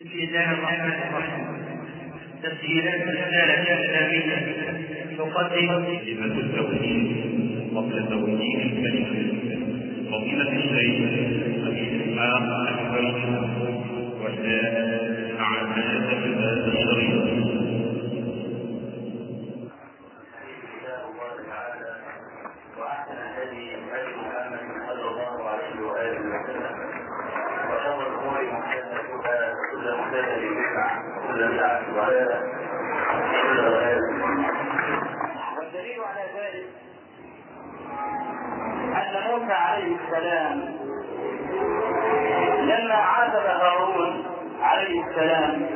بسم الله الرحمن الرحيم. تسجيلات الرسالة الإسلامية تقدم كلمة التوحيد قبل توحيد الكلمة. فضيلة الشيخ أبي إسحاق الحبيب والآن مع مادة هذا الشريط واحسن الهدي هدي محمد صلى الله عليه واله وسلم وشر الأمور محدثاتها وكل محدثه بدعه وكل بدعه ضلاله وكل ضلاله والدليل على ذلك ان موسى عليه السلام. لما عاتب هارون عليه السلام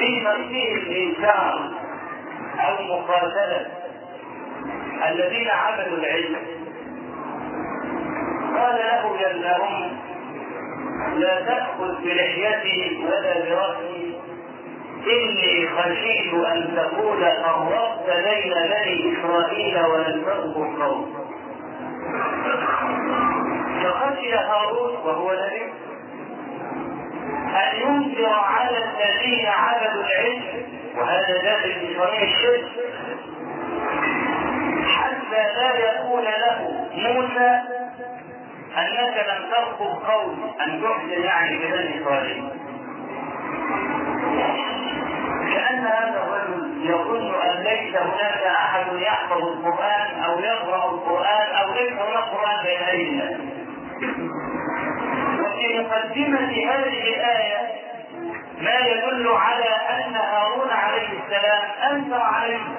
في ترتيب الانكار أو مقاتلة الذين عبدوا العلم قال له جل لا تأخذ بلحيتي ولا برأسي إني خشيت أن تقول فرقت بين بني إسرائيل ولم تذكر قوم. فخشي هارون وهو نبي. أن ينكر على الذين عبدوا العلم وهذا داخل في صريح الشرك حتى لا يقول له موسى أنك لم ترقب قول أن تحسن يعني ببني إسرائيل. كان هذا الرجل يظن أن ليس هناك أحد يحفظ القرآن أو يقرأ القرآن أو ليس هناك قرآن بين أيدي الناس. وفي مقدمة هذه الآية ما يدل على أن هارون عليه السلام أنكر عليهم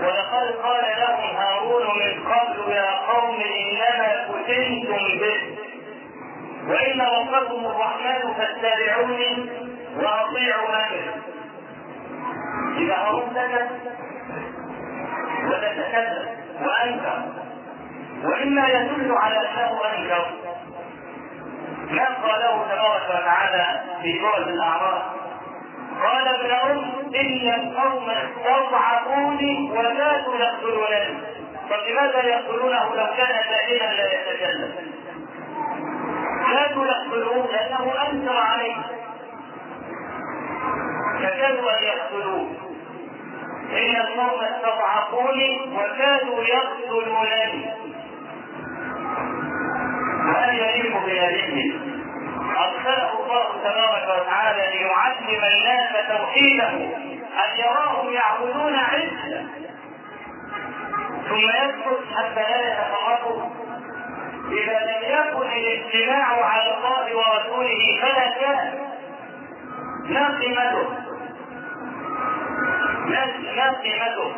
ولقد قال لهم هارون من قبل يا قوم إنما فتنتم به. وإن ربكم الرحمن فاتبعوني وأطيعوا أمري. إذا هارون سكت وتتكلم وأنكر. ومما يدل على أنه أنكر. ما قاله تبارك وتعالى في سورة الأعراف؟ قال ابن أم إن القوم استضعفوني وكادوا يقتلونني. طب لماذا يقتلونه لو كان دائما لا يتكلم؟ كادوا يقتلون لأنه أنكر عليه فكادوا أن يقتلوه إن القوم استضعفوني وكادوا يقتلونني وأن يليق بنبيه أرسله الله تبارك وتعالى ليعلم الناس توحيده أن يراهم يعبدون عزة ثم يسكت حتى لا يتفرقوا. إذا لم يكن الاجتماع على الله ورسوله فلا كان. ما قيمته. ما قيمته.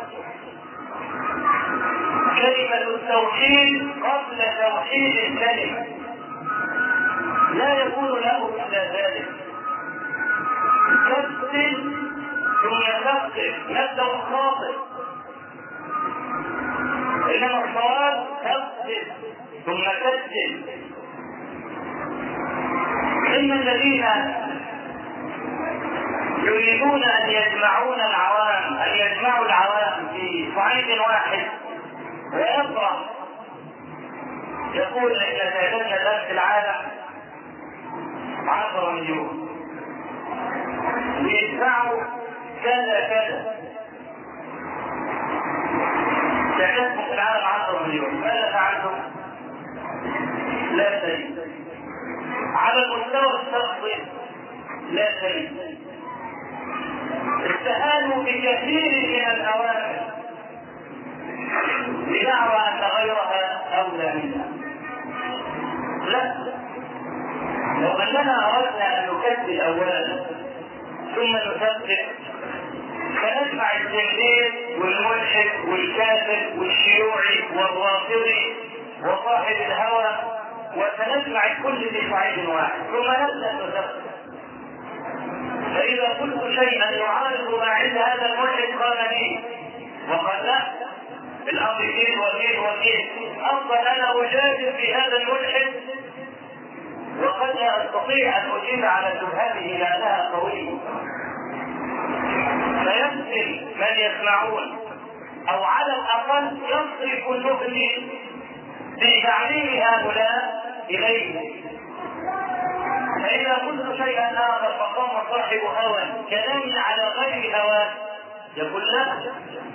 كلمة التوحيد قبل توحيد الكلمة. لا يكون له الا ذلك. كسر ثم تكسر نبدا خاطئ إنما الصواب تكسر ثم كسر إن الذين يريدون أن يجمعون العوام أن يجمعوا العوام في صعيد واحد ويفرح يقول إن سيدنا الان في العالم عشرة مليون. ويدفعوا كذا كذا. تكلفوا في العالم 10 مليون. ماذا فعلتم؟ لا شيء على المستوى الشخصي لا شيء استهانوا بكثير من الأوامر. بدعوى أن غيرها أولى منها. لا. لو أننا أردنا أن نكذب اولا ثم نثبت فنسمع الزنديق والملحد والكافر والشيوعي والرافضي وصاحب الهوى وسنسمع الكل في صعيد واحد. ثم نبدأ نثبت فإذا قلت شيئا يعارض ما عند هذا الملحد قال لي وقال لا. الامر وكيف وكيف أفضل أنا أجادل في هذا الملحد. وقد لا أستطيع أن أجيب على شبهته لانها قوية. فيسال من يسمعون أو على الأقل يصرف النهج في تعليم هؤلاء إليه. فإذا قلت شيئا آخر فقام صاحب هوى. كلامي على غير هواه يقول لا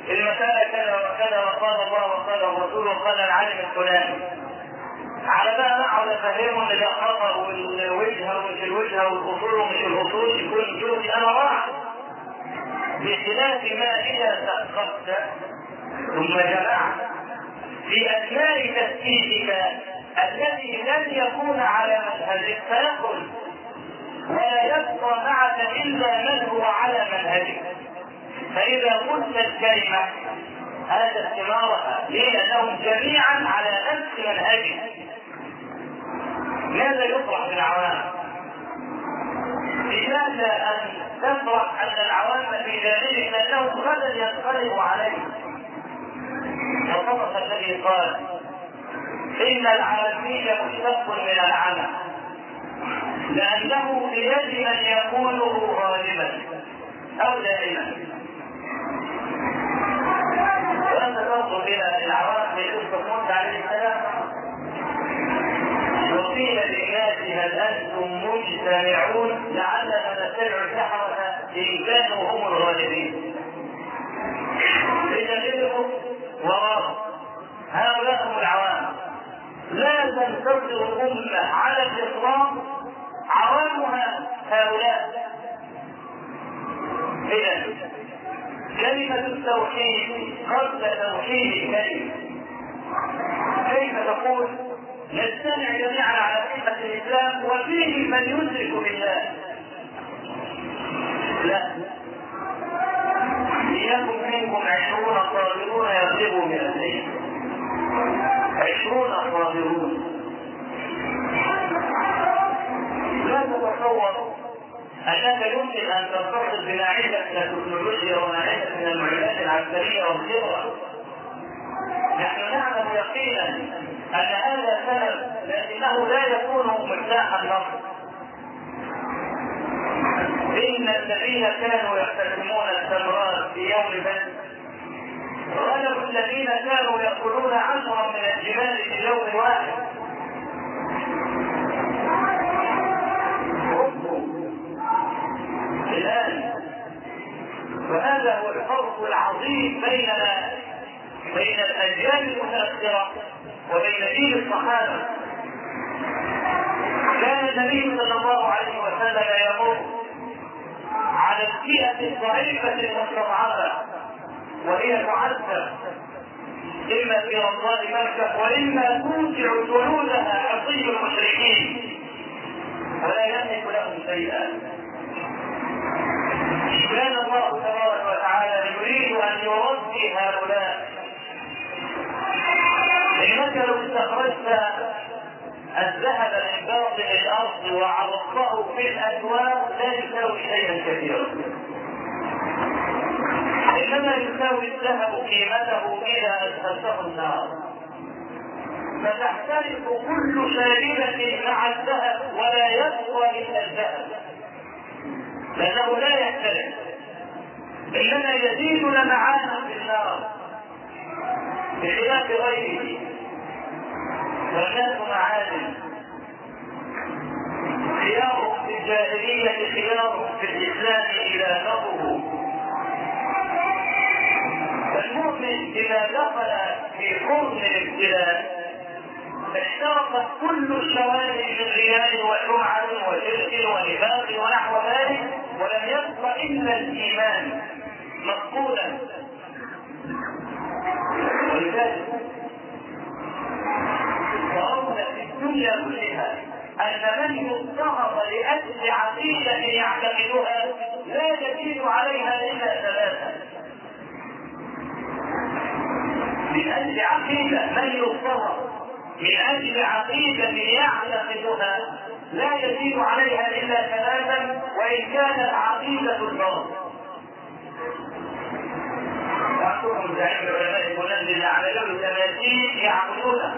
المسألة كذا وكذا وقال الله وقال الرسول وقال العالم الفلاني. على بقى اقعد افهمه إن ده خطأ والوجهه ومش الوجهه والاصول ومش الأصول يكون جهدي أنا راح بخلاف ما إذا تاخرت ثم جمعت في أثناء تفكيرك الذي لن يكون على منهجك فيخرج ولا يبقى معك إلا من هو على منهجك. فإذا قلت الكلمة هذا ثمارها ليه؟ لانهم جميعا على نفس منهجك ماذا يطرح بالعوام؟ لماذا أن تطرح أن العوام في ذلك لأنه غدا ينقلب عليه وصدق الذي قال إن العالمي مشتق من العمى لأنه بيد من يكونه غالبا أو دائما تنظر إلى العوام في قصه موسى عليه السلام وقيل للناس هل أنتم مجتمعون لعلنا نتبع السحرة ان كانوا هم الغالبين. لتجدهم وراهم هؤلاء هم العوام. لا تنتصر الأمة على الاطلاق عوامها هؤلاء. إذا كلمة التوحيد قبل توحيد الكلمة. كيف تقول؟ نجتمع جميعا على صفة الإسلام وفيه من يشرك بالله. لا. ليكن منكم عشرون صابرون يغلبوا مئتين عشرون صابرون. لا تتصور أنك يمكن أن تتصل بما عندك من التكنولوجيا وما عندك من المعلومات العسكرية والخبرة نحن نعلم يقينا أن هذا سبب لكنه لا يكون مفتاح النصر إن الذين كانوا يقتسمون التمرات في يوم بدر غلبوا الذين كانوا يأكلون عشرا من الجبال في يوم واحد. وهذا هو الفرق العظيم بيننا بين الأجيال المتأخرة وبين جيل الصحابة. كان النبي صلى الله عليه وسلم يمر على الفئة الضعيفة المستضعفة وهي تعذب إما في رمضان مكة وإما توسع جلودها عصي المشركين. ولا يملك لهم شيئا. كان الله تبارك وتعالى يريد أن يربي هؤلاء. انك لو استخرجت الذهب من باطن الأرض وعرضته في الاسواق لا يساوي شيئا كثيرا. إنما يساوي الذهب قيمته اذا ادخلته النار. فتحترق كل شاربة مع الذهب ولا يبقى إلا الذهب. لأنه لا يحترق إنما يزيد لمعانا في النار. بخلاف غيره. والناس معادن خيارهم في الجاهلية خيارهم في الإسلام إلى نظره المؤمن إذا دخل في قرن الابتلاء احترقت كل الشوارع من رياء وسمعة وشرك ونفاق ونحو ذلك ولم يبق إلا الإيمان. مفقودا ولذلك وأولى في الدنيا كلها أن من يضطهد لأجل عقيدة يعتقدها لا يزيد عليها إلا ثلاثة. من أجل عقيدة من يضطهد من أجل عقيدة يعتقدها لا يزيد عليها إلا ثلاثا وإن كانت عقيدة الباطل. يحكم زعيم العلماء المنزل على له تماثيل يعبدونها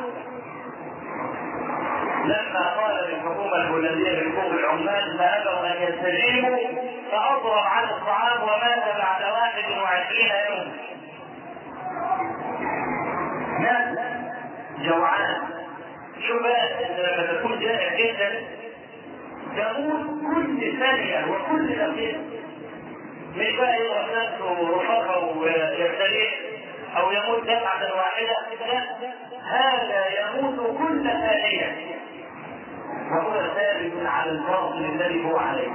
لما قال للحكومة الهولندية لحقوق العمال فأبوا أن يستجيبوا فأضرب عن الطعام ومات بعد واحد وعشرين يوم. ناس جوعان. شو بقى؟ لما تكون جائع جدا يموت كل ثانية وكل دقيقة مش بقى يروح نفسه ويبتليه أو يموت دفعة واحدة لا هذا يموت كل ثانية وهو ثابت على الفاضل الذي هو عليه.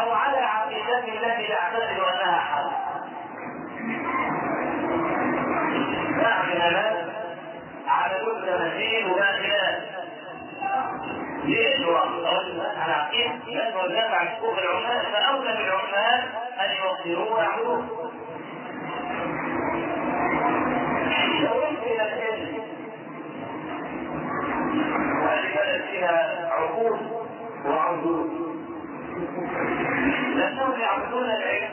أو على عقيدته التي يعتقد أنها حق. على كل تماثيل وما خلاف رجل على عقيدة. يدافع عن حقوق العمال فأولى بالعمال أن ويعبدوه فيها عقول وعدود لأنهم يعبدون العلم.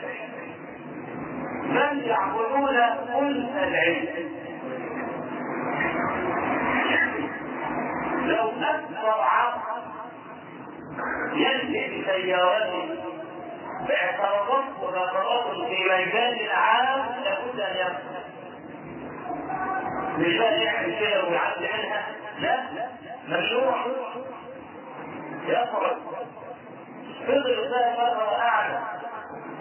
بل يعبدون أنس العلم. لو أكثر عقل ينزل بسيارته باعتراضات وغفرات في ميدان عام لابد أن يقصر مش بقى يعمل كده ويعدي منها؟ لا. ممنوع يقرأ فضل. بقى مرة أعلى.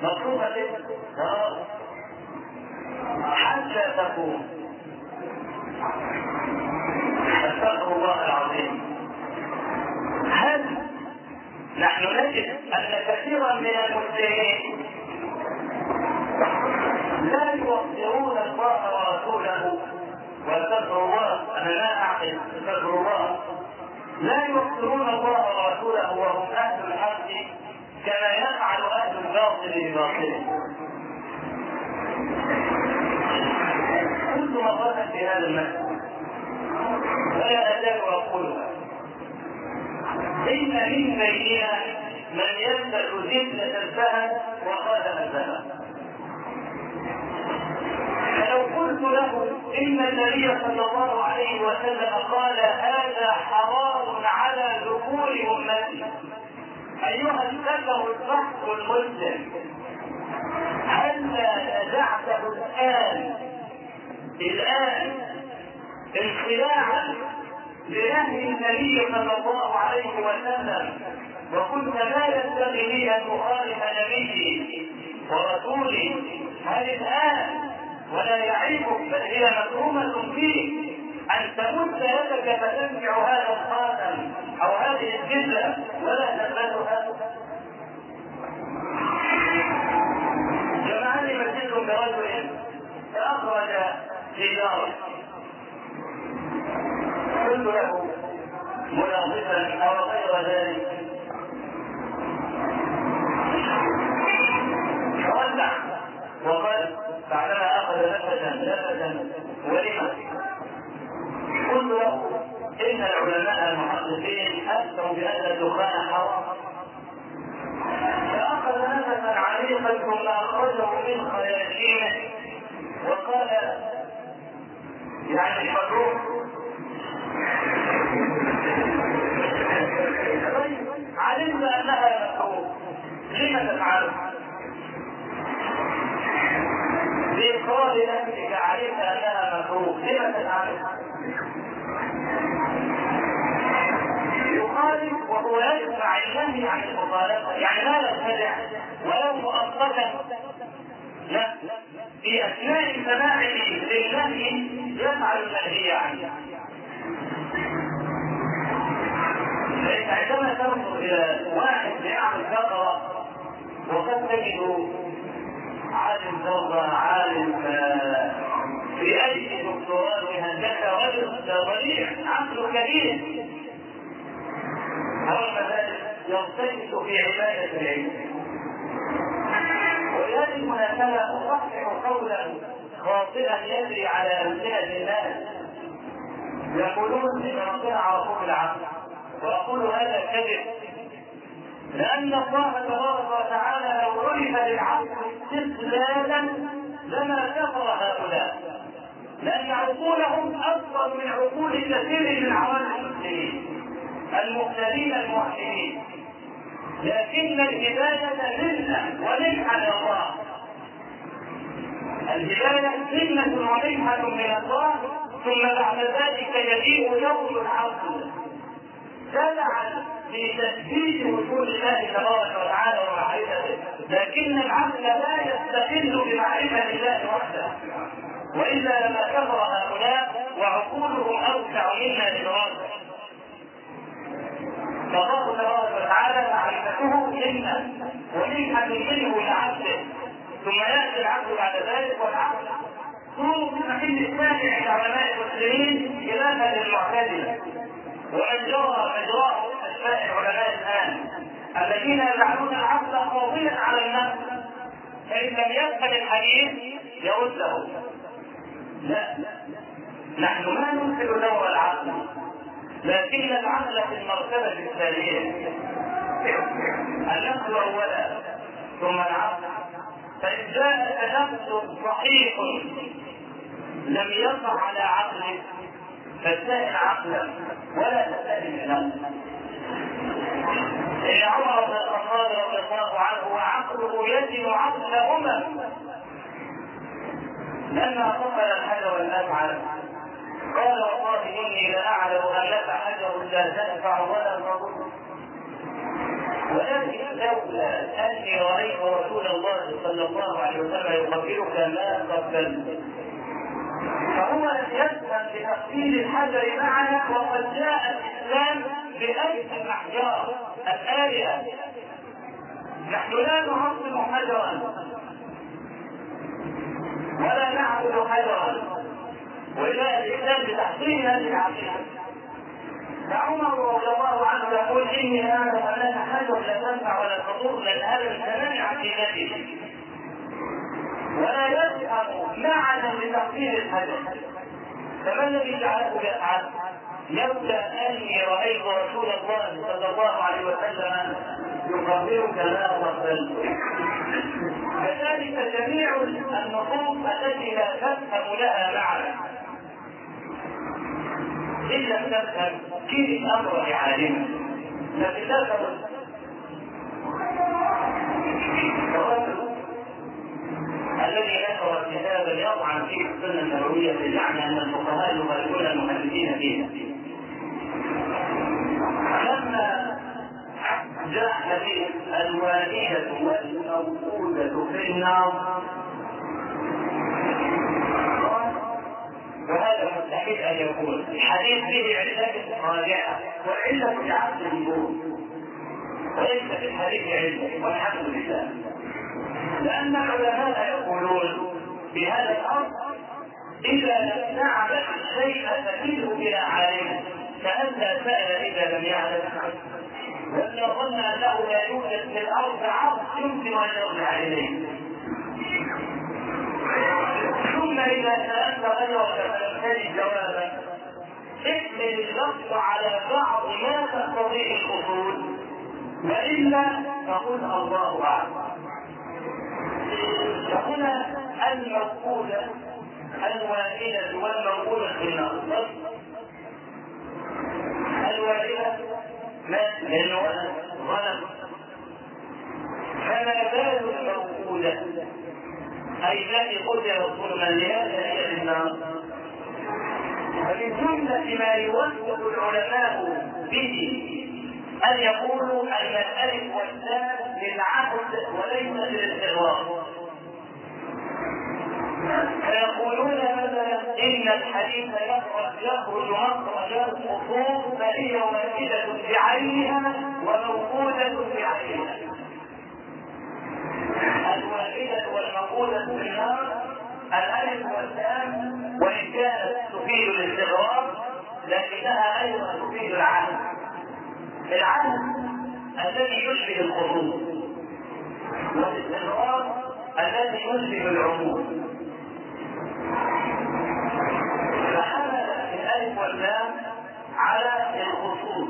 مطلوبة كده حتى تكون أستغفر الله العظيم. هل نحن نجد أن كثيرا من المسلمين لا يوقرون الله ورسوله؟ وأستغفر الله. أنا لا أعقل. أستغفر الله. لا يوقرون الله ورسوله وهم أهل الحق كما يفعل أهل الباطل بباطلهم كنت مرة في هذا المسجد ولا أزال أقولها إن من بيننا من يمسك زبدة الذهب وخاتم الذهب فلو قلت له إن النبي صلى الله عليه وسلم قال هذا حرام على ذكور أمتي. أيها الذكر الصح المسلم هلا نزعته الآن الآن انخلاعا لنهي النبي صلى الله عليه وسلم وكنت لا ينبغي لي أن أخالف نبيي ورسولي هل الآن ولا يعيبك بل هي مكرومه فيك أن تمد يدك فتنزع هذا الخاتم أو هذه الجزه ولا تقبلها. جمعني مسجد برجل فاخرج ديناره قلت له مناصفا أو غير ذلك. وقال بعدما نفسا نفسا ولما قلت له إن العلماء المحققين افتوا بأن الدخان حرام. فأخذ نفسا عميقا ثم أخرجه من خياشيمه وقال يعني مكروه علمنا أنها مكروه لم تفعلها بإقرار نفسك علمت أنها مكروه. لم تفعلها يخالف وهو يدفع النهي عن المخالفه يعني لا يبتدع ولو مؤقتا. لا. في أثناء سماعه للنهي يفعل المنهي عنه. فإنت عندما تنظر إلى واحد بيعمل ثغرة وقد تجد عالم ثغرة عالم في أي دكتوراه وهندسة رجل ضليع عقله كبير. رغم ذلك يرتكز في عبادة العلم. ولهذه المناسبة أصحح قولا خاطئا يجري على ألسنة الناس. يقولون إن ربنا على العقل وأقول هذا كذب. لأن الله تبارك وتعالى لو عرف للعقل استقلالا لما كفر هؤلاء. لأن عقولهم أفضل من عقول كثير من عوام المسلمين المهتدين الموحدين. لكن الهداية منة ومنحة من الله الهداية منة ومنحة من الله ثم بعد ذلك يجيء يوم العقل. تبعا لتثبيت وجود الله تبارك وتعالى ومعرفته لكن العقل لا يستقل بمعرفة الله وحده. وإلا لما كفر هؤلاء وعقولهم أوسع منا لدراسه فالله تبارك وتعالى معرفته منا ومنحة منه لعبده. ثم يأتي العبد بعد ذلك والعبد صوروا في المحل الثاني عند علماء المسلمين خلافا للمعتزله ومن جرى مجراه اشباه العلماء الآن الذين يجعلون العبد قاضيا على النفس فإن لم يفهم الحديث يرده لا. نحن ما ننكر دور العقل لكن العقل في المرتبة الثانية النقل أولا ثم العقل. فإن جاء تنفس صحيح لم يقع على عقله. فاتهم عقلا ولا تتهم النفس إن عمر بن الخطاب رضي الله عنه وعقله يجب عقل أمم لما قتل الحجر والأفعل قال والله إني لأعلم انك حجر لا تنفع ولا تضر. ولكن لولا أني رأيت رسول الله صلى الله عليه وسلم يقبلك ما قبلت. فهو لم يفهم بتقبيل الحجر معنا وقد جاء الإسلام بايدي الاحجار الآلهة. نحن لا نعظم حجرا. ولا نعبد حجرا. وجاء الإسلام بتحصيل هذه العقيدة فعمر رضي الله عنه يقول إني اعلم انك حجر لا تنفع ولا تضر لأن هذا من تمام عقيدته ولا يفهم معنى لتحصيل الحجر فما الذي جعله يفعل؟ لولا أني رأيت رسول الله صلى الله عليه وسلم يخبرك ما قبلت كذلك جميع النصوص التي لا تفهم لها معنى. إن لم تفهم كيف الأمر لعالمه لكن لا تفهم الذي نشر كتابا يطعن فيه السنة النبوية بزعم ان الفقهاء يخالفون المحدثين فيها. لما جاء حديث الوالدة والموجودة في النار وهذا مستحيل أن يكون الحديث فيه علة راجعة والعلة في عقل النور وليس في الحديث علة والحمد لله لأن العلماء يقولون في هذا الأمر إذا لم نعلم الشيء فكله إلى عالمه فأنت سأل إذا لم يعلم. وإذا ظن أنه لا يوجد في الأرض عرض يمكن أن يرجع إليه. ثم إذا سألت غيرك فلم تجد جوابا احمل اللفظ على بعض ما تقتضيه الأصول. وإلا فقل الله أعلم. فهنا الموقولة الوائلة والموقولة في النار الوائلة مات لأنه ظلم فما بال الموقولة أي التي قتل ظلما لهذا هي النار ومن جملة ما يوثق العلماء به أن يقولوا أن الألف والتاء للعهد وليس للاستغراق فيقولون مثلا إن الحديث يخرج يخرج مخرج الخصوم فهي واحدة بعينها وموجوده بعينها. الواحده والموجوده في النار الألف واللام وإن كانت تفيد الاستغراق لكنها أيضا تفيد العهد العهد الذي يشبه الخصوم. والاستغراق الذي يشبه العموم. فحمل الألف واللام على الخصوص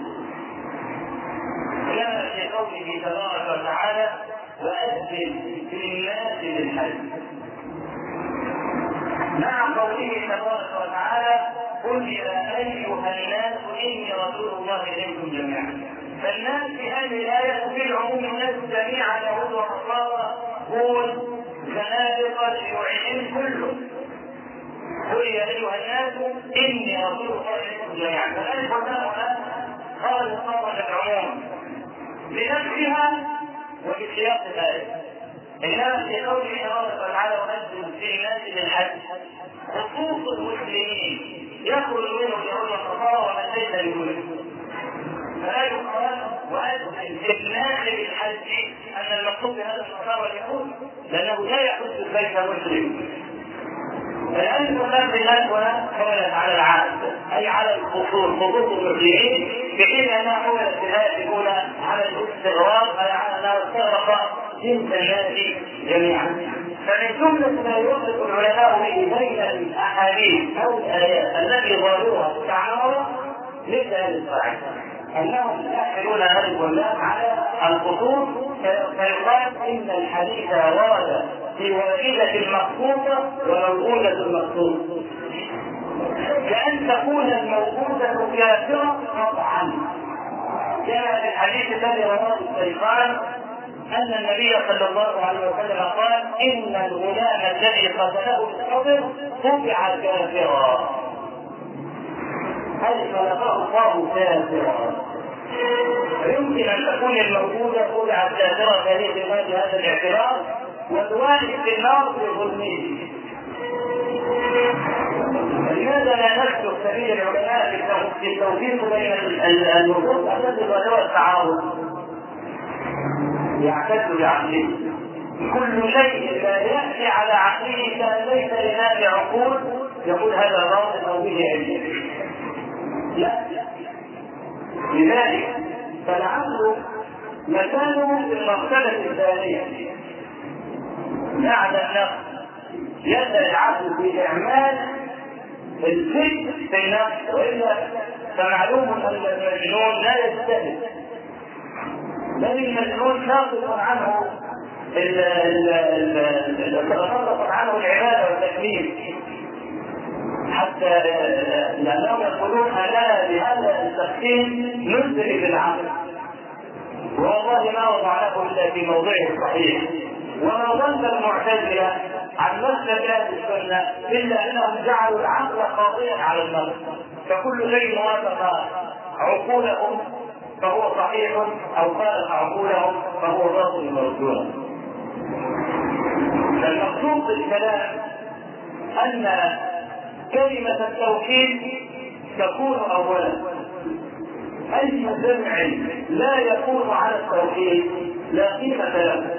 كما في قوله تبارك وتعالى وأذن في الناس بالحج. مع قوله تبارك وتعالى قل يا أيها الناس إني رسول الله إليكم جميعا. فالناس في هذه الآية في العموم الناس جميعا يهود ونصارى هود زنادقه شيوعيين كلهم قل يا أيها الناس إني رسول الله إليكم جميعا. فالالف واللام قال صار العموم بنفسها وبسياق الآية. إنما في قوله تبارك وتعالى وأذن في الناس بالحج. خصوص المسلمين يخرج منهم اليهود والنصارى ومن ليس بمسلم فلا يقال وأذن في الناس بالحج أن المقصود بهذا النصارى اليهود لأنه لا يحج البيت مسلم الآن بالناس هنا حملت على العهد أي على الخصوص خصوص المسلمين بحين أنها حملت في الآية الأولى على الاستغراق أي على أنها الناس جميعا. فمن جملة ما يوفق العلماء به بين الأحاديث أو الآيات التي ظاهرها تعارض مثل هذه القاعدة. أنهم يحملون واللام على الخصوص فيقال إن الحديث ورد في واحدة المخصوصة وموجودة المخصوص كأن تكون الموجودة كافرة قطعا. كما في الحديث الذي رواه الشيخان أن النبي صلى الله عليه وسلم قال إن الغلام الذي قتله الصبر طبع كافرا. هل خلقه الله كافرا؟ يمكن أن تكون الموجودة طبعت كافرة في هذا الاعتبار وتوالد في النار بظلمه لماذا لا نسلك سبيل العلماء في التوفيق بين النصوص التي ظاهرها التعارض يعتد بعقله. كل شيء لا يأتي على عقله كان ليس لناس عقول يقول هذا باطل أو به علم. لا. لذلك فالعقل مكانه في المرتبة الثانية. بعد النقل يبدا العقل في اعمال الفكر في النفس وإلا فمعلوم أن المجنون لا يجتهد. بل المجنون ناقص عنه تتناقص عنه العباده والتكليف. حتى لأنهم يقولون أنا بهذا التقسيم نزل بالعقل والله ما وضعناه إلا في موضعه الصحيح. وما ظن المعتزلة عن مسلك أهل السنة إلا أنهم جعلوا العقل قاضيا على النص فكل شيء وافق عقولهم. فهو صحيح أو خالف عقولهم فهو باطل مردود فالمقصود بالكلام أن كلمة التوحيد تكون اولا. أي سمع لا يكون على التوحيد لا قيمه له.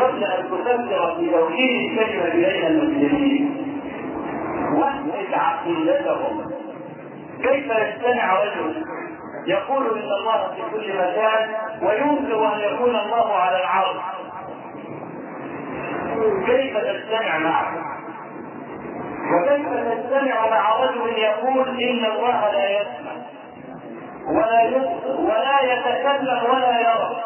قبل أن تفكر في توحيد الكلمة بين المسلمين واثبت عقيدتهم كيف يجتمع رجل يقول إن الله في كل مكان وينكر أن يكون الله على العرش. كيف تجتمع معه؟ وكيف تجتمع مع رجل يقول إن الله لا يسمع ولا ولا يتكلم ولا يرى؟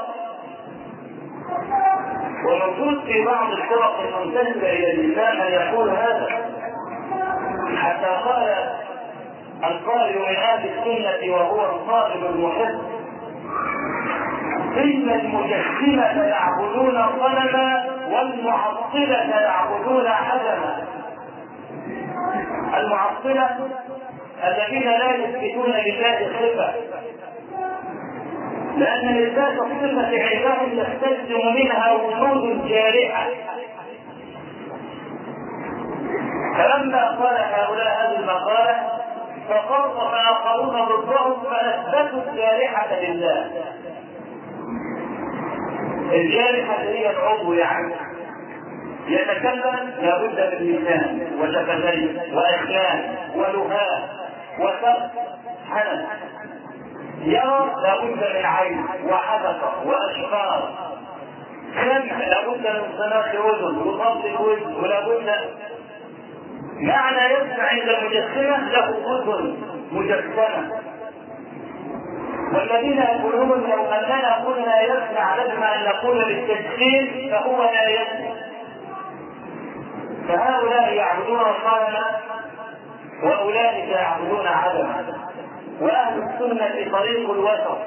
وموجود في بعض الفرق المنتسبة إلى الاسلام من يقول هذا حتى قال القائل من أهل السنة وهو الصائم المحب. ان المجسمه يعبدون صنما والمعطلة يعبدون عدما. المعطلة الذين لا يثبتون لله صفه لأن الإثبات صفة عندهم يستلزم منها وجود جارحة. فلما قال هؤلاء هذه المقالة فصرف آخرون ضدهم فأثبتوا الجارحة لله. الجارحة هي العضو يعني. يتكلم لابد من لسان وشفتين وأسنان ولهاء وسقف حنف. يرى لابد من عين وحدقة وأشفار. سمع لابد من صناعة أذن وضبط الوجه ولابد معنى يسمع عند المجسمة له أذن مجسمة. والذين يقولون لو أننا قلنا يسمع لازم أن نقول بالتجسيم فهو لا يسمع فهؤلاء يعبدون الصنم وأولئك يعبدون عدما. وأهل السنة طريق الوسط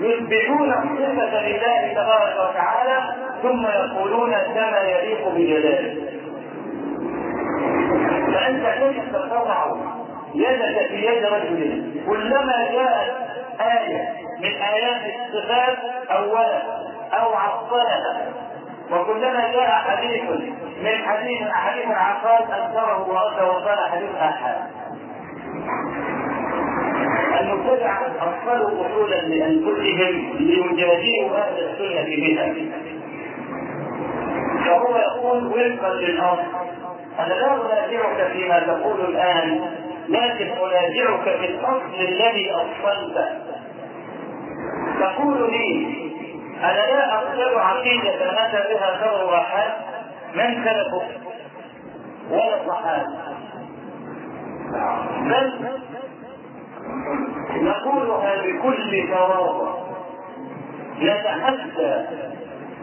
يثبتون الصفه لله تبارك وتعالى ثم يقولون كما يليق بجلاله. فانت كيف تتضع يدك في يد رجل. كلما جاءت آية من آيات الصفات أولا أو عطلها وكلما جاء حديث من حديث أحاديث العقاد أنكره ورد وقال حديث أحد المبتدع أصلوا أصولا لأنفسهم ليجادلوا أهل السنة بها فهو يقول وفقا للأصل. أنا لا أنازعك فيما تقول الآن لكن أنازعك في الأصل الذي أصلته تقول لي أنا لا أقبل عقيدة متى بها ذر واحد من سلفه ولا الصحابة بل نقولها بكل تواضع نتحدى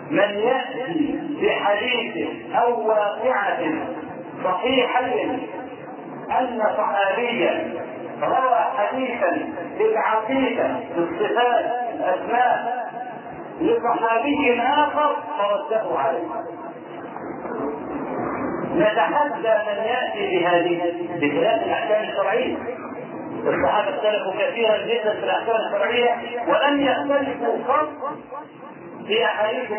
من يأتي بحديث أو واقعة صحيحة أن صحابيا روى حديثا بالعقيدة بالصفات الأسماء لصحابي آخر فرده عليه. نتحدى من يأتي بهذه بخلاف الأحكام الشرعية. الصحابة اختلفوا كثيرا جدا في الأحكام الشرعية ولم يختلفوا قط في أحاديث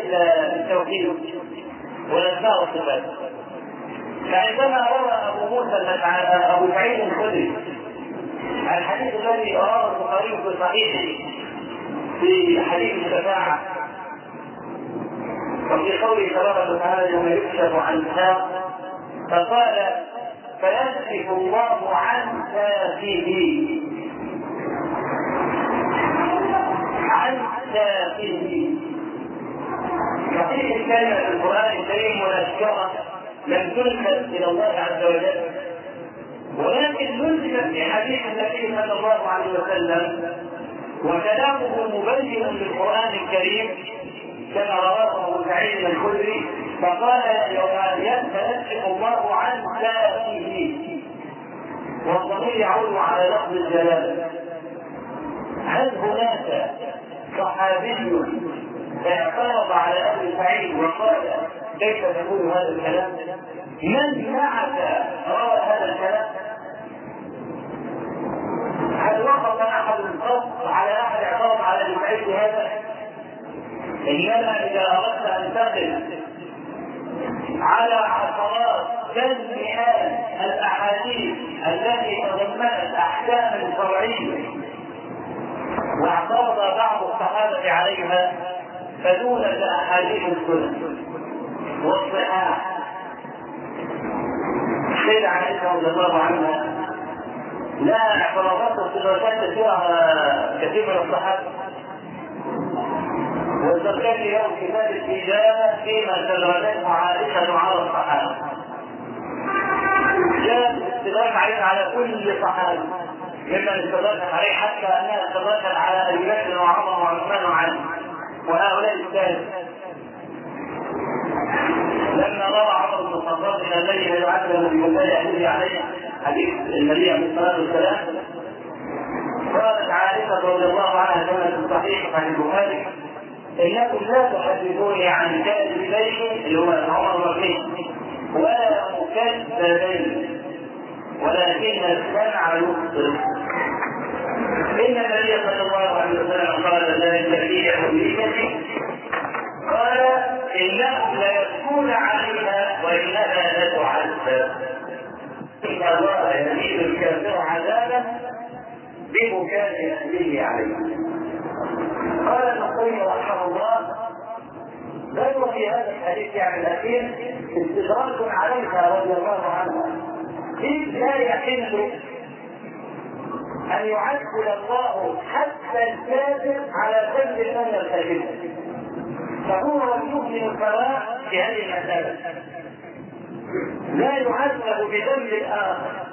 التوحيد والأسماء والصفات. فعندما روى أبو موسى أبو سعيد الخدري الحديث الذي رواه البخاري في صحيحه في حديث الشفاعة وفي قوله تبارك وتعالى يوم يكشف عن ساق فقال فيكشف الله عن ساقه عن ساقه صحيح الكلمة في القرآن الكريم منشرة لم تنسب إلى الله عز وجل. ولكن نسبت في حديث النبي صلى الله عليه وسلم وكلامه مبين للقرآن الكريم كما رواه أبو سعيد الخدري فقال يوم يكشف الله عن ذاته. والضمير يعود على لفظ الجلالة هل هناك صحابي اعترض على أبي سعيد وقال كيف تقول هذا الكلام؟ من معك روى هذا الكلام؟ هل وقف أحد قط على أحد اعترض على ابي سعيد هذا؟ إنما إذا أردت أن تقف على عشرات بل مئات الأحاديث التي تضمنت احكاما شرعيه واعترض بعض الصحابة عليها فدونك احاديث السنن والصحاح السيدة عائشة رضي الله عنها لا اعتراضات واستدراكات كثيرة كثير من الصحابة والزكاة يوم كتاب الإجابة فيما استدركته عائشة على الصحابة جاء الاستدراك عليها على كل صحابي ممن استدركت عليه حتى انها استدركت على ابي بكر وعمر وعثمان وعلي وهؤلاء الثالث لما روى عمر بن الخطاب الليل يعلم بالله يحيي عليه حديث النبي عليه الصلاة والسلام. قالت عائشة رضي الله عنها كما في الصحيح عن البخاري. إنكم لا تحدثوني عن كاذبين اللي هو عمر بن ولا مكذبين ولكن السمع يبصر. إن النبي صلى الله عليه وسلم قال ذلك في يهوديته قال انهم ليبكون عليها وانها لتعذب إن الله يزيد الكافر عذابا ببكاء اهله عليه. قال النقوي رحمه الله بل وفي هذا الحديث يعني الأخير استدراك عليها رضي الله عنها. إذ لا يحل أن يعدل الله حتى الكافر على ذنب من الكافر فهو يؤمن السواء في هذه المسألة. لا يعذب بذنب الآخر.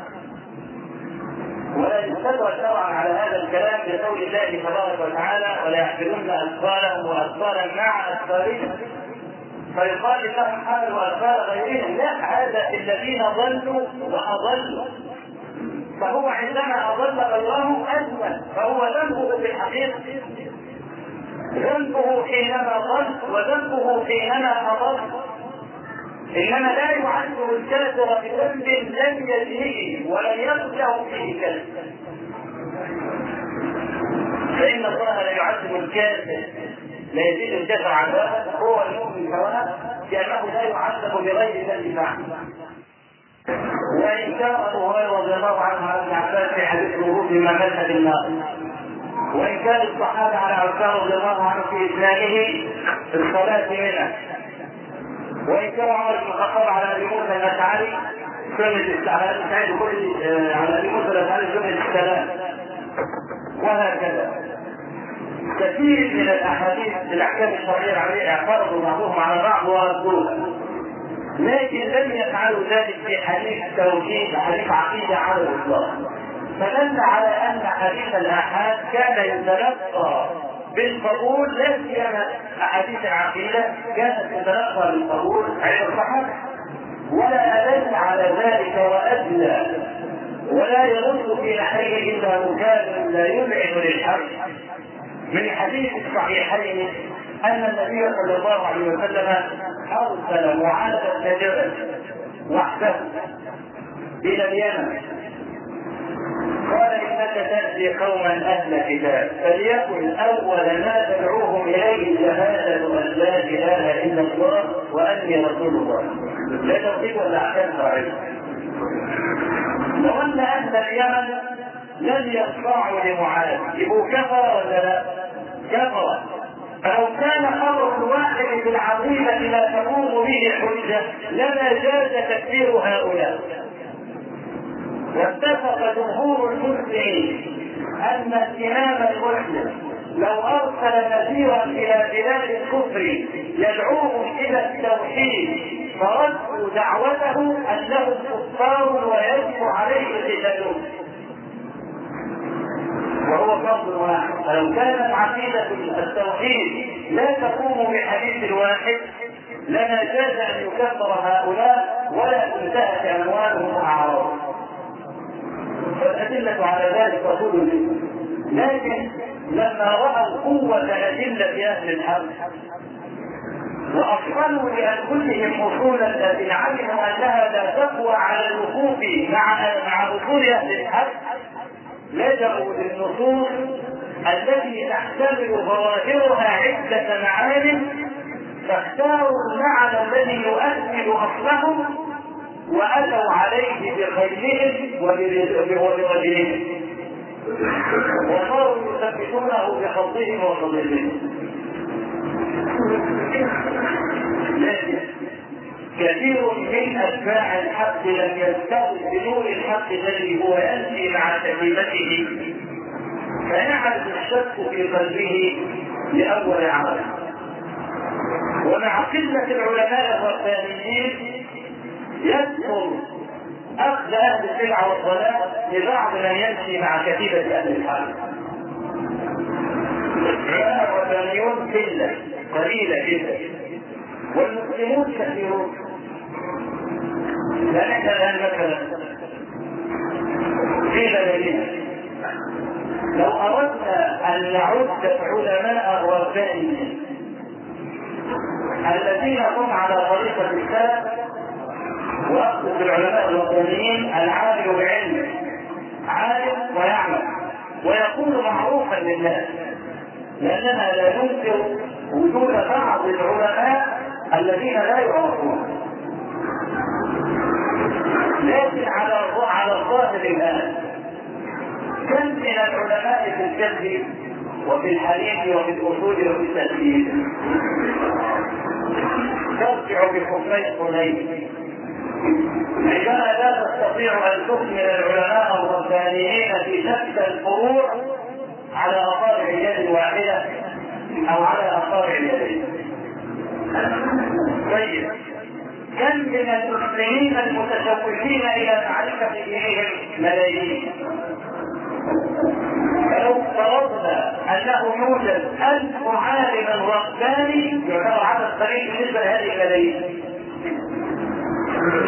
ولا يستدرك شرعا على هذا الكلام بقول الله تبارك وتعالى ولا يحملن اثقالهم واثقالا مع اثقالهم فيقال لهم حملوا اثقال غيرهم لا هذا الذين ضلوا وأضلوا. فهو عندما أضل غيره اجمل فهو ذنبه في الحقيقة ذنبه حينما ضل وذنبه حينما اضل إنما لا يعذب الكافر بذنب لم يزنه ولم يكن له فيه كذب فإن الله لا يعذب الكافر لا يزيد الكافر عذابا هو المؤمن سواء لأنه لا يعذب بغير ذنب فعل وإن كان أبو هريرة رضي الله عنه عن عباس في حديث الوضوء بما مشهد النار وإن كان الصحابة على عثمان رضي الله عنه في إسلامه الصلاة منه وإن كان عمر بن الخطاب على أبي موسى الأشعري سنه على ابي كل على أبي موسى الأشعري سنه السلام. وهكذا. كثير من الأحاديث الأحكام الشرعية العملية اعترضوا بعضهم على بعض وردوها لكن لم يفعلوا ذلك في حديث توحيد حديث عقيدة على الإطلاق. فدل على أن حديث الآحاد كان يتلقى بالقبول لا سيما احاديث العقيدة كانت تتلقى بالقبول عند الصحابة. ولا أدل على ذلك وادلى ولا يرد في نحره إلا مكان لا يبعد للحرب من حديث الصحيحين أن النبي صلى الله عليه وسلم أرسل معاذ بن جبل وحده إلى اليمن. قال إنك تأتي قوما أهل كتاب. فليكن اول ما تدعوهم إليه شهاده أن لا إله إلا الله وأني رسول الله. لا توحيد ولا أحكام شرعية. لو أن أهل اليمن لم يخضعوا لمعاذ. يبقوا كفر ولا لا؟ كفر فلو كان خبر الواحد بالعقيده لا تقوم به الحجة لما جاز تكفير هؤلاء. واتفق جمهور المسلمين أن الامام المسلم لو أرسل نذيرا إلى بلاد الكفر يدعوهم إلى التوحيد فردوا دعوته أنهم كفار ويجب عليه قتالهم وهو فرض واحد. فلو كانت عقيدة التوحيد لا تقوم بحديث واحد لما جاز أن يكفر هؤلاء ولا تنتهك أموالهم وأعراضهم. والأدلة على ذلك رسول لكن لما رأوا قوة أدلة أهل الحق وأصلوا لأنفسهم أصولا التي علموا أنها لا تقوى على الوقوف مع مع أصول أهل الحق لجأوا للنصوص التي تحتمل ظواهرها عدة معان فاختاروا المعنى الذي يؤكد أصلهم وأتوا عليه بخيلهم وبرجلهم وصاروا يثبتونه بخطهم وصدرهم لكن كثير من أتباع الحق لم يستوي بنور الحق الذي هو يأتي مع كلمته فيعرف الشك في قلبه لأول عمل ومع قلة العلماء الربانيين يذكر أخذ أهل البدع والضلال لبعض من يمشي مع كتيبه أهل. العلماء الربانيون قله قليله جدا. والمسلمون كثيرون. لا نحن الآن مثلا في بلدنا. لو أردنا أن نعد علماء الربانيين الذين هم على طريقه السلف واقصد بالعلماء الوطنيين العامل بعلمه عالم ويعمل ويكون معروفا للناس لاننا لا ننكر وجود بعض العلماء الذين لا يعرفون. لكن على على الظاهر الآن كم من العلماء في الفقه وفي الحديث وفي الأصول وفي التدبير ترجع بحكمي حنين. عندما لا تستطيع أن تكمل العلماء الربانيين في شتى الفروع على أصابع اليد الواحدة أو على أصابع اليدين. طيب. كم من المسلمين المتشوقين إلى معرفه دينهم ملايين؟ فلو افترضنا أنه يوجد ألف عالم رباني يعتبر عدد قليل بالنسبة لهذه الملايين.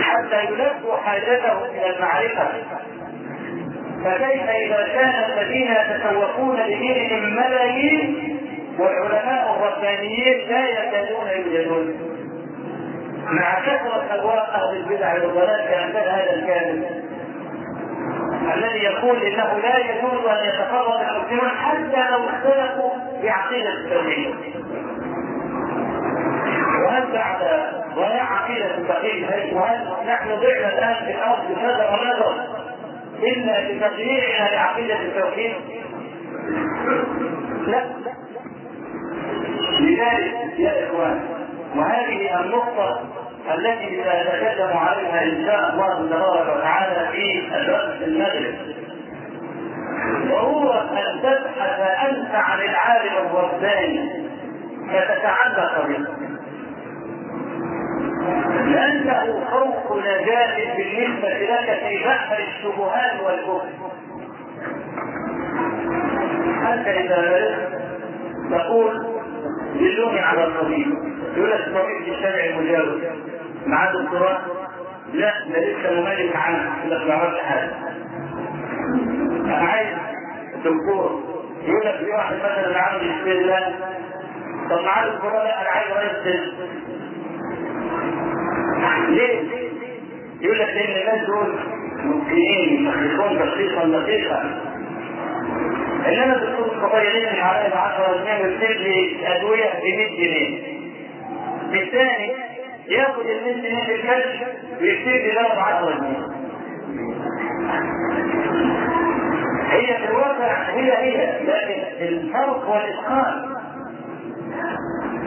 حتى يلبوا حاجتهم إلى المعرفة. فكيف إذا كان الذين يتسوقون لدينهم ملايين والعلماء الربانيين لا يكادون يوجدون؟ مع كثرة أبواب أهل البدع والضلال كأمثال هذا الكامل الذي يقول إنه لا يجوز أن يتفرد المسلمون حتى لو اختلفوا في عقيده التوحيد. وهل بعد ضياع عقيدة التوحيد وهل نحن ضعنا الان في الأرض بهذا ونظر إلا لتغييرنا لعقيدة التوحيد؟ لا. لذلك يا إخوان وهذه النقطة التي سنتكلم عليها إن شاء الله تبارك وتعالى في الوقت المغرب ضرورة أن تبحث أنت عن العالم الرباني فتتعلق به لأنه خوف نجاة بالنسبة لك في بحر الشبهات والكفر حتى إذا تقول دلوني على الطبيب يقول لك الطبيب في الشارع المجاور معاه دكتوراه لا ده لسه ممالك عنه يقول لك ما عملش حاجة. أنا عايز دكتور يقول لك في واحد مثلا عنده بسم الله طب معاه دكتوراه لا أنا عايز رئيس سجن ليه؟ يقول لك لأن الناس دول ممكنين يشخصون تشخيصا دقيقا إنما الدكتور الصغيرين اللي عليه ب 10 جنيه ويكتب لي أدوية ب 100 جنيه. بالثاني ياخذ ال 100 جنيه في الكشف ويكتب لي له ب 10 جنيه. هي في الواقع هي هي لكن الفرق والإتقان.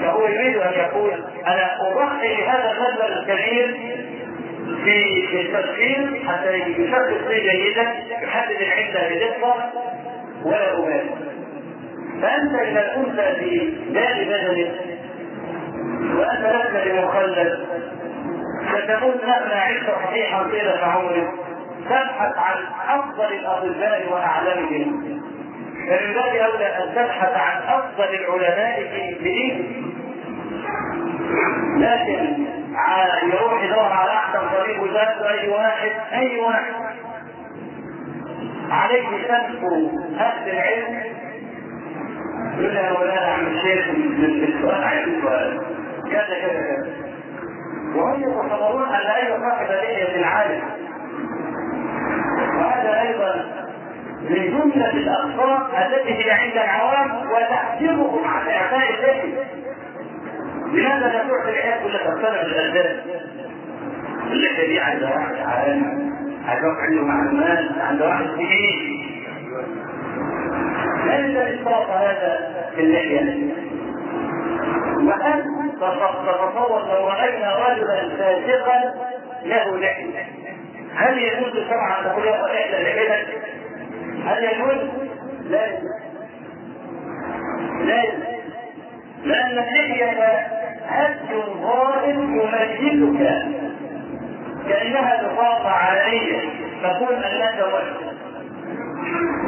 فهو يريد أن يقول أنا أضحي بهذا المبلغ الكبير في التدخين حتى يشخص لي جيدا يحدد العده بدقة ولا أبالي فأنت إذا كنت في دار بدنك وأنت لست بمخلد ستكون مهما عشت صحيحا طيلة عمرك تبحث عن أفضل الأطباء وأعلمهم. فمن باب أولى أن تبحث عن أفضل العلماء في دينك لكن يروح يدور على أحسن طبيب وزاد أي واحد أي واحد. عليك تذكر أهل العلم. يقول يا مولانا عم الشيخ السؤال عايز سؤال كذا كذا كذا وهم يتصورون أن أي صاحب لحية عالم وهذا أيضا من جملة الاخطاء التي هي عند العوام وتحجبهم عن اعطاء اللحيه لماذا لا تعطي العيال كل تقتنع بالاسباب؟ اللحيه دي عند واحد عالم هيروح عنده معلومات عنده واحد فيه ليس إسقاط هذا في اللحية وأن تتصور لو رأينا رجلا فاسقا له لحية هل يجوز شرعا تقول يا إحدى لحيتك؟ هل يجوز؟ لا لا لأن اللحية هدي ظاهر يمجدك. كأنها بطاقة عالية تقول أنك مسلم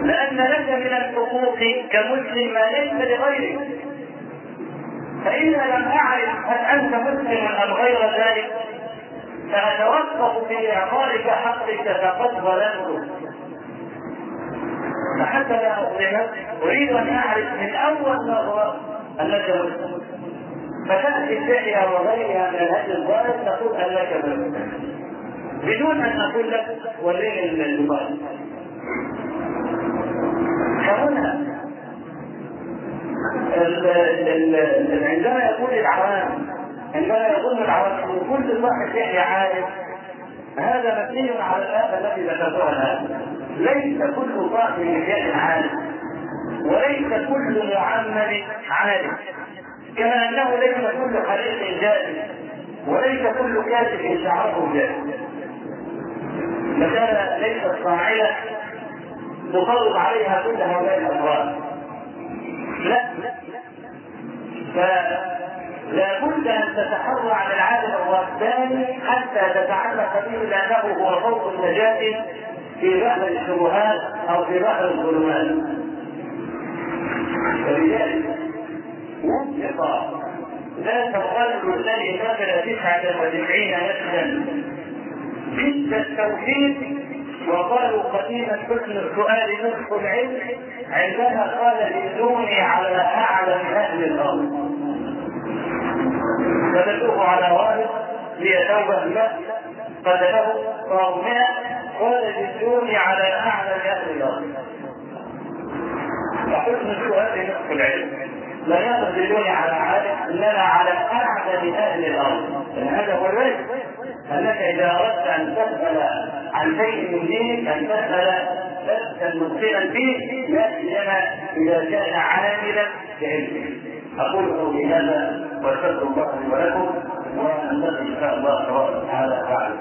لأن لك من الحقوق كمسلم ما ليس لغيرك. فإذا لم أعرف هل أنت مسلم أم غير ذلك فأتوقف في إعطائك حقك فقد ظلمت فحتى لا أظلمك أريد أن أعرف من أول نظرة أنك مسلم. فتأتي اللحية وغيرها من الهدي الظاهر تقول أنك مسلم بدون أن أقول لك وريني الموبايل فهنا عندما يقول العوام عندما يظن العوام كل واحد يحيى عارف هذا مبني على الآية التي ذكرتها. الآن ليس كل صاحب لحية عالم وليس كل معمم عالم كما أنه ليس كل حريق جاهل وليس كل كاتب شعره جاهل مسألة ليست فاعلة تفرض عليها كل هؤلاء الأمراض؟ لا. فلا بد أن تتحرى على العالم الرباني حتى تتعلق به لأنه هو صوت النجاة في بحر الشبهات أو في بحر الظلمات. ولذلك ذات الرجل الذي دخل تسعة وتسعين نسلا. ضد التوحيد وقالوا قديما حسن السؤال نصف العلم. عندما قال دلوني على أعلم أهل الأرض. فدلوه على راهب هي توبة لا قتله صار مئة قال جدوني على أعلى أهل الأرض. فحسن السؤال نصف العلم. لا يقبلون على عهدك انما على أعدد أهل الأرض. يعني هذا هو الرزق انك إذا أردت أن تسال عن شيء من دينك أن تسال بحثا مبصرا فيه لا سيما إذا كان عاملا بعلمه. أقول قولي هذا واستغفر الله لي ولكم ونلتقي إن شاء الله تبارك وتعالى بعد